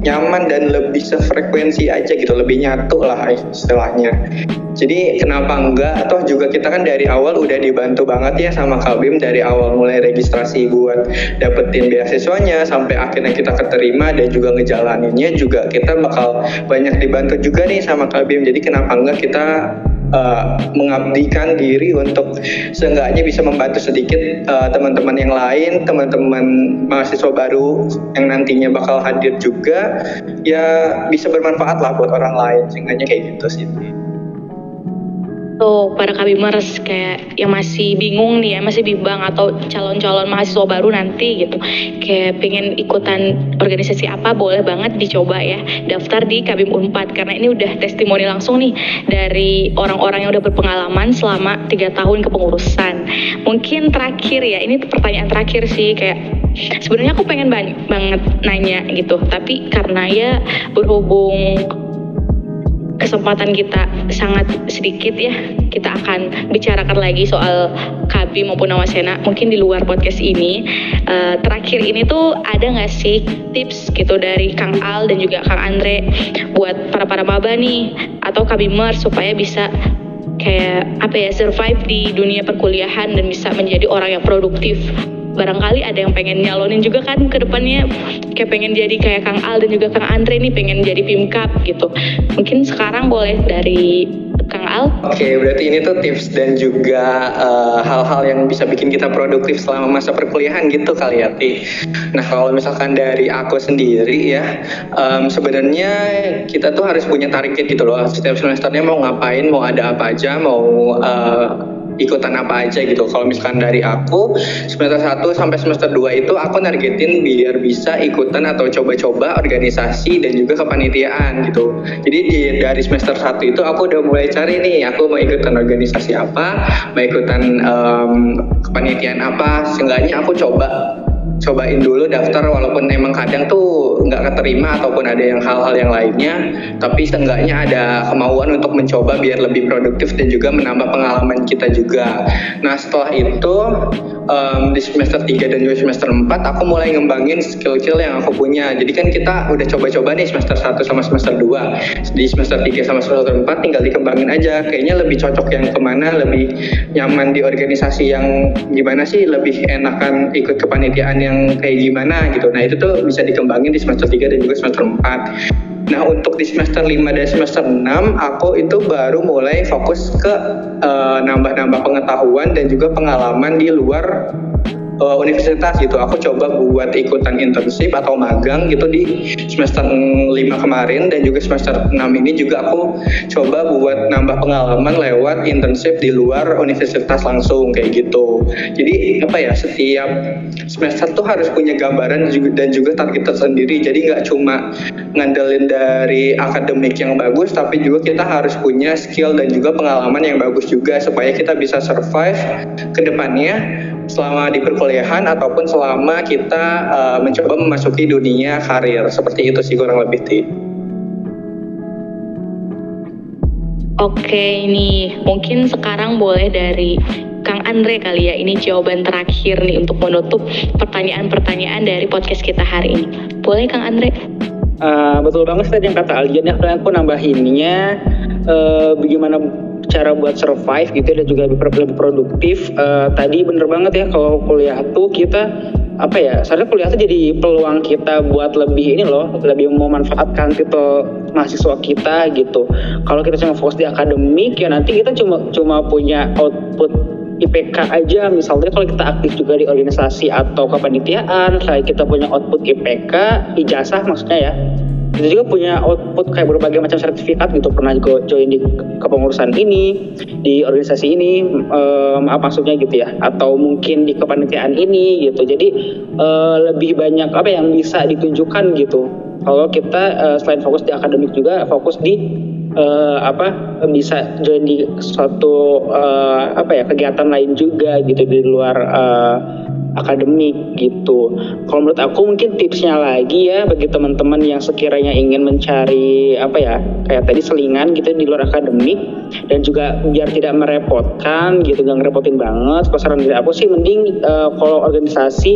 nyaman dan lebih sefrekuensi aja gitu lebih nyatu lah istilahnya. Jadi kenapa enggak? Toh juga kita kan dari awal udah dibantu banget ya sama Kalbim dari awal mulai registrasi buat dapetin beasiswanya sampai akhirnya kita keterima dan juga ngejalaninnya juga kita bakal banyak dibantu juga nih sama Kalbim jadi kenapa enggak kita uh, mengabdikan diri untuk seenggaknya bisa membantu sedikit uh, teman-teman yang lain, teman-teman mahasiswa baru yang nantinya bakal hadir juga, ya bisa bermanfaat lah buat orang lain, seenggaknya kayak gitu sih tuh para kabimers kayak yang masih bingung nih ya masih bimbang atau calon-calon mahasiswa baru nanti gitu. Kayak pengen ikutan organisasi apa boleh banget dicoba ya daftar di Kabim Unpad. Karena ini udah testimoni langsung nih dari orang-orang yang udah berpengalaman selama tiga tahun kepengurusan. Mungkin terakhir ya ini pertanyaan terakhir sih kayak sebenarnya aku pengen banget nanya gitu. Tapi karena ya berhubung kesempatan kita sangat sedikit ya. Kita akan bicarakan lagi soal Kabi maupun Nawasena mungkin di luar podcast ini. Uh, terakhir ini tuh ada nggak sih tips gitu dari Kang Al dan juga Kang Andre buat para para maba nih atau Kabimer supaya bisa kayak apa ya survive di dunia perkuliahan dan bisa menjadi orang yang produktif barangkali ada yang pengen nyalonin juga kan ke depannya kayak pengen jadi kayak Kang Al dan juga Kang Andre nih pengen jadi Pimkap gitu. Mungkin sekarang boleh dari Kang Al. Oke, okay, berarti ini tuh tips dan juga eh, hal-hal uh, yang bisa bikin kita produktif selama masa perkuliahan gitu kali ya, Ti. Nah, kalau misalkan dari aku sendiri ya, um, sebenarnya kita tuh harus punya target gitu loh. Setiap semesternya mau ngapain, mau ada apa aja, mau uh, ikutan apa aja gitu. Kalau misalkan dari aku semester 1 sampai semester 2 itu aku nargetin biar bisa ikutan atau coba-coba organisasi dan juga kepanitiaan gitu. Jadi di, dari semester 1 itu aku udah mulai cari nih aku mau ikutan organisasi apa, mau ikutan um, kepanitiaan apa, seenggaknya aku coba cobain dulu daftar walaupun emang kadang tuh nggak keterima ataupun ada yang hal-hal yang lainnya tapi seenggaknya ada kemauan untuk mencoba biar lebih produktif dan juga menambah pengalaman kita juga. Nah setelah itu um, di semester 3 dan juga semester 4 aku mulai ngembangin skill-skill yang aku punya jadi kan kita udah coba-coba nih semester 1 sama semester 2 di semester 3 sama semester 4 tinggal dikembangin aja kayaknya lebih cocok yang ke mana lebih nyaman di organisasi yang gimana sih lebih enakan ikut kepanitiaan yang kayak gimana gitu. Nah itu tuh bisa dikembangin di semester 3 dan juga semester 4. Nah untuk di semester 5 dan semester 6 aku itu baru mulai fokus ke eh, nambah-nambah uh, pengetahuan dan juga pengalaman di luar uh, universitas gitu. Aku coba buat ikutan internship atau magang gitu di semester 5 kemarin dan juga semester 6 ini juga aku coba buat nambah pengalaman lewat internship di luar universitas langsung kayak gitu. Jadi apa ya setiap semester tuh harus punya gambaran dan juga target tersendiri. Jadi nggak cuma ngandelin dari akademik yang bagus tapi juga kita harus punya skill dan juga pengalaman yang bagus juga supaya kita bisa survive ke depannya selama di perkuliahan ataupun selama kita uh, mencoba memasuki dunia karir seperti itu sih kurang lebih ti. Oke, ini mungkin sekarang boleh dari Kang Andre kali ya. Ini jawaban terakhir nih untuk menutup pertanyaan-pertanyaan dari podcast kita hari ini. Boleh Kang Andre? Uh, betul banget tadi yang kata Aldian ya. Aku nambahinnya uh, bagaimana cara buat survive gitu dan juga lebih produktif. Uh, tadi bener banget ya kalau kuliah tuh kita apa ya sebenarnya kuliah tuh jadi peluang kita buat lebih ini loh lebih memanfaatkan titel mahasiswa kita gitu. Kalau kita cuma fokus di akademik ya nanti kita cuma cuma punya output IPK aja. Misalnya kalau kita aktif juga di organisasi atau kepanitiaan kayak kita punya output IPK ijazah maksudnya ya kita juga punya output kayak berbagai macam sertifikat gitu. Pernah juga join di kepengurusan ini di organisasi ini um, apa maksudnya gitu ya. Atau mungkin di kepanitiaan ini gitu. Jadi uh, lebih banyak apa yang bisa ditunjukkan gitu. Kalau kita uh, selain fokus di akademik juga fokus di uh, apa bisa join di suatu uh, apa ya kegiatan lain juga gitu di luar uh, akademik gitu. Kalau menurut aku mungkin tipsnya lagi ya bagi teman-teman yang sekiranya ingin mencari apa ya kayak tadi selingan gitu di luar akademik dan juga biar tidak merepotkan gitu gak ngerepotin banget. Kalau saran dari aku sih mending uh, kalau organisasi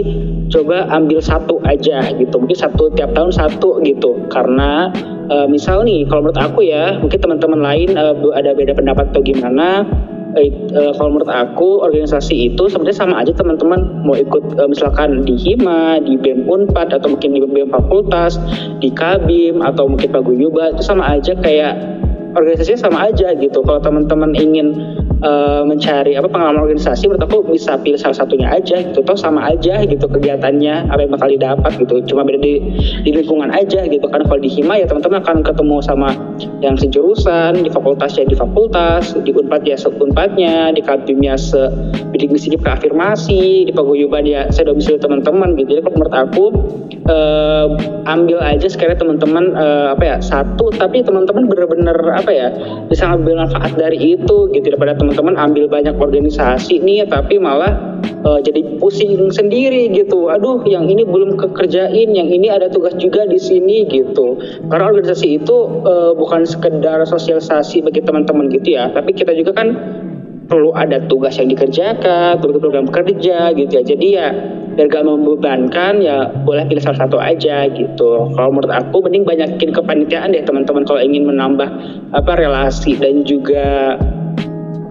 coba ambil satu aja gitu. Mungkin satu tiap tahun satu gitu karena uh, misal nih kalau menurut aku ya mungkin teman-teman lain uh, ada beda pendapat atau gimana uh, kalau menurut aku organisasi itu sebenarnya sama aja teman-teman. Mau ikut uh, misalkan di Hima, di BEM Unpad atau mungkin di BEM Fakultas, di Kabim atau mungkin Paguyuba itu sama aja kayak organisasinya sama aja gitu. Kalau teman-teman ingin uh, mencari apa pengalaman organisasi menurut aku bisa pilih salah satunya aja gitu. Toh sama aja gitu kegiatannya apa yang bakal didapat gitu. Cuma beda di, di lingkungan aja gitu. Karena kalau di hima ya teman-teman akan ketemu sama yang sejurusan di fakultas ya di fakultas di unpad ya seunpadnya di kabim ya se bidik misi keafirmasi di paguyuban ya saya domisili teman-teman gitu. Jadi kalau menurut aku uh, ambil aja sekali teman-teman uh, apa ya satu. Tapi teman-teman bener-bener ya bisa ngambil manfaat dari itu gitu daripada teman-teman ambil banyak organisasi nih tapi malah uh, jadi pusing sendiri gitu aduh yang ini belum kekerjain yang ini ada tugas juga di sini gitu karena organisasi itu uh, bukan sekedar sosialisasi bagi teman-teman gitu ya tapi kita juga kan perlu ada tugas yang dikerjakan, program kerja gitu ya. Jadi ya biar gak membebankan ya boleh pilih salah satu aja gitu. Kalau menurut aku mending banyakin kepanitiaan deh teman-teman kalau ingin menambah apa relasi dan juga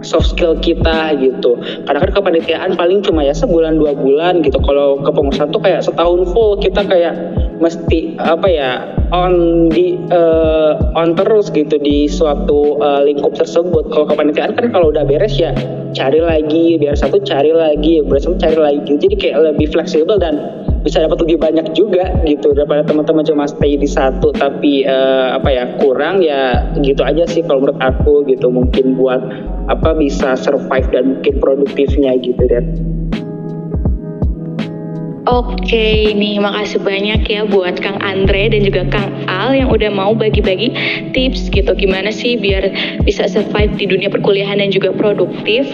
soft skill kita gitu. Karena kan kepanitiaan paling cuma ya sebulan dua bulan gitu. Kalau kepengurusan tuh kayak setahun full kita kayak mesti apa ya on di uh, on terus gitu di suatu uh, lingkup tersebut. Kalau kepanitiaan kan kalau udah beres ya cari lagi, biar satu cari lagi, biar satu cari lagi. Jadi kayak lebih fleksibel dan bisa dapat lebih banyak juga gitu daripada teman-teman cuma stay di satu tapi uh, apa ya kurang ya gitu aja sih kalau menurut aku gitu. Mungkin buat apa bisa survive dan mungkin produktifnya gitu deh. Oke, nih makasih banyak ya buat Kang Andre dan juga Kang Al yang udah mau bagi-bagi tips gitu. Gimana sih biar bisa survive di dunia perkuliahan dan juga produktif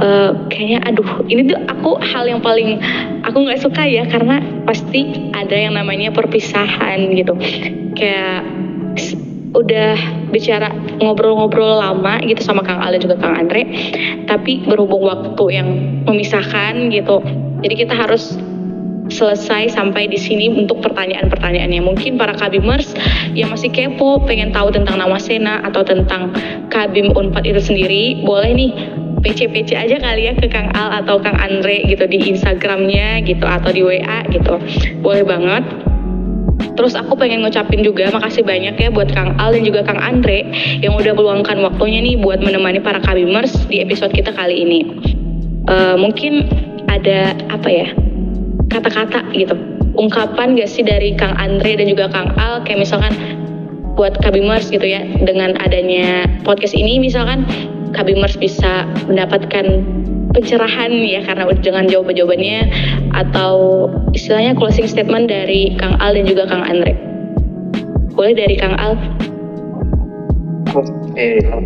uh, kayaknya aduh ini tuh aku hal yang paling aku nggak suka ya karena pasti ada yang namanya perpisahan gitu kayak udah bicara ngobrol-ngobrol lama gitu sama Kang Al dan juga Kang Andre tapi berhubung waktu yang memisahkan gitu jadi kita harus selesai sampai di sini untuk pertanyaan-pertanyaannya. Mungkin para kabimers yang masih kepo, pengen tahu tentang nama Sena atau tentang Kabim Unpad itu sendiri, boleh nih PC-PC aja kali ya ke Kang Al atau Kang Andre gitu di Instagramnya gitu atau di WA gitu. Boleh banget. Terus aku pengen ngucapin juga makasih banyak ya buat Kang Al dan juga Kang Andre yang udah meluangkan waktunya nih buat menemani para kabimers di episode kita kali ini. Uh, mungkin ada apa ya? Kata-kata gitu, ungkapan gak sih dari Kang Andre dan juga Kang Al? Kayak misalkan buat kabimers gitu ya dengan adanya podcast ini misalkan Kabimers bisa mendapatkan pencerahan ya karena dengan jawaban-jawabannya atau istilahnya closing statement dari Kang Al dan juga Kang Andre. Boleh dari Kang Al?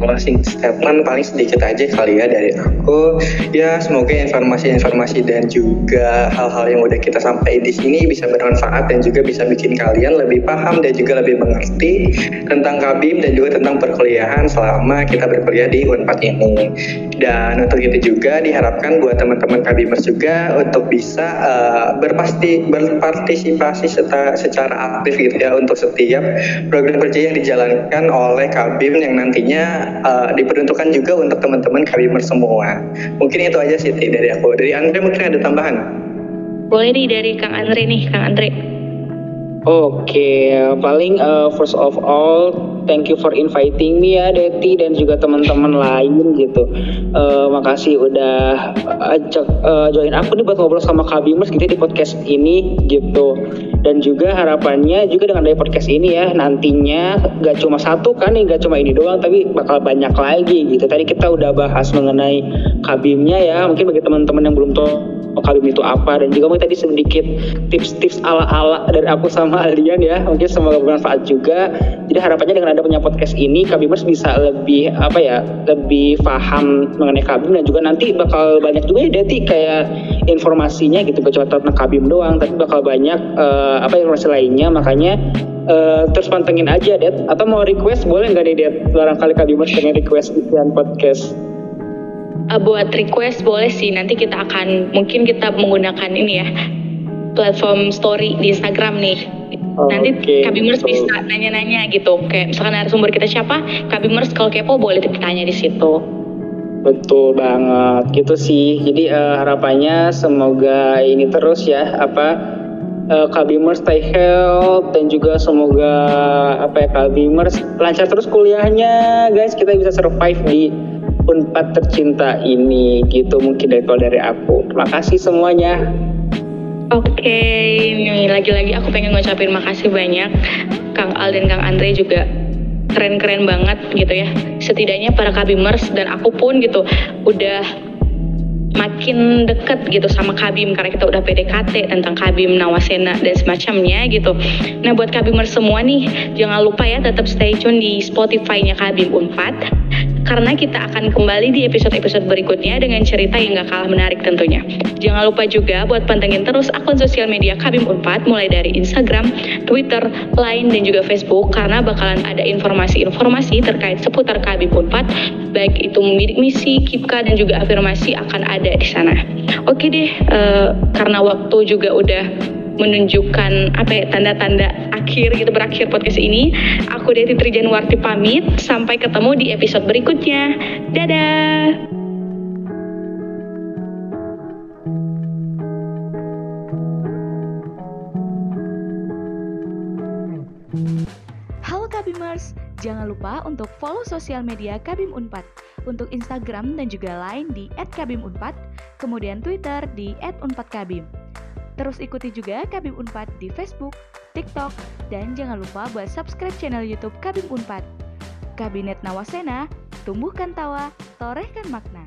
Closing statement paling sedikit aja kali ya dari aku. Ya, semoga informasi-informasi dan juga hal-hal yang udah kita sampaikan di sini bisa bermanfaat dan juga bisa bikin kalian lebih paham dan juga lebih mengerti tentang Kabim dan juga tentang perkuliahan selama kita berkuliah di Unpad ini. Dan untuk itu juga diharapkan buat teman-teman Kabimers juga untuk bisa uh, berpasti berpartisipasi serta secara aktif gitu ya untuk setiap program kerja yang dijalankan oleh Kabim yang nanti nantinya uh, diperuntukkan juga untuk teman-teman Kabimer semua. Mungkin itu aja sih dari aku. Dari Andre mungkin ada tambahan? Boleh nih dari Kang Andre nih, Kang Andre. Oke, okay, paling uh, first of all, thank you for inviting me ya, Deti dan juga teman-teman lain gitu. Uh, makasih udah ajak uh, join aku nih buat ngobrol sama Kabimers gitu di podcast ini gitu. Dan juga harapannya juga dengan dari podcast ini ya nantinya gak cuma satu kan nih, gak cuma ini doang, tapi bakal banyak lagi gitu. Tadi kita udah bahas mengenai Kabimnya ya, mungkin bagi teman-teman yang belum tahu Kabim itu apa dan juga mungkin tadi sedikit tips-tips ala-ala dari aku sama Aldian ya. Mungkin semoga bermanfaat juga. Jadi harapannya dengan ada punya podcast ini Kabimers bisa lebih apa ya lebih paham mengenai Kabim dan juga nanti bakal banyak juga ya Deti kayak informasinya gitu. Gak cuma tentang Kabim doang tapi bakal banyak uh, apa informasi lainnya. Makanya uh, terus pantengin aja Det atau mau request boleh nggak nih Det barangkali Kabimers pengen request isian podcast. Uh, buat request boleh sih. Nanti kita akan mungkin kita menggunakan ini ya platform story di Instagram nih oh, nanti okay. Kabimers bisa nanya-nanya gitu. Kayak misalkan sumber kita siapa Kabimers kalau kepo boleh ditanya di situ. Betul banget gitu sih. Jadi uh, harapannya semoga ini terus ya apa uh, Kabimers stay health dan juga semoga apa ya Kabimers lancar terus kuliahnya. Guys kita bisa survive di Unpad tercinta ini gitu mungkin dari kalau dari aku. Terima kasih semuanya Oke, okay. lagi-lagi aku pengen ngucapin makasih banyak Kang Al dan Kang Andre juga keren-keren banget gitu ya. Setidaknya para kabimers dan aku pun gitu udah makin deket gitu sama Kabim karena kita udah PDKT tentang Kabim Nawasena dan semacamnya gitu. Nah buat Kabimers semua nih jangan lupa ya tetap stay tune di Spotify-nya Kabim Unpad karena kita akan kembali di episode-episode berikutnya dengan cerita yang gak kalah menarik tentunya. Jangan lupa juga buat pantengin terus akun sosial media Kabim Unpad mulai dari Instagram, Twitter, Line, dan juga Facebook karena bakalan ada informasi-informasi terkait seputar Kabim Unpad baik itu misi, kipka, dan juga afirmasi akan ada di sana. Oke deh, uh, karena waktu juga udah menunjukkan apa ya tanda-tanda akhir gitu berakhir podcast ini. Aku Deti Trijanwarti pamit. Sampai ketemu di episode berikutnya. Dadah. Halo Kabimers, jangan lupa untuk follow sosial media Kabim Unpad untuk Instagram dan juga lain di @kabimunpad, kemudian Twitter di @unpadkabim. Terus ikuti juga Kabim Unpad di Facebook, TikTok, dan jangan lupa buat subscribe channel YouTube Kabim Unpad. Kabinet Nawasena, tumbuhkan tawa, torehkan makna.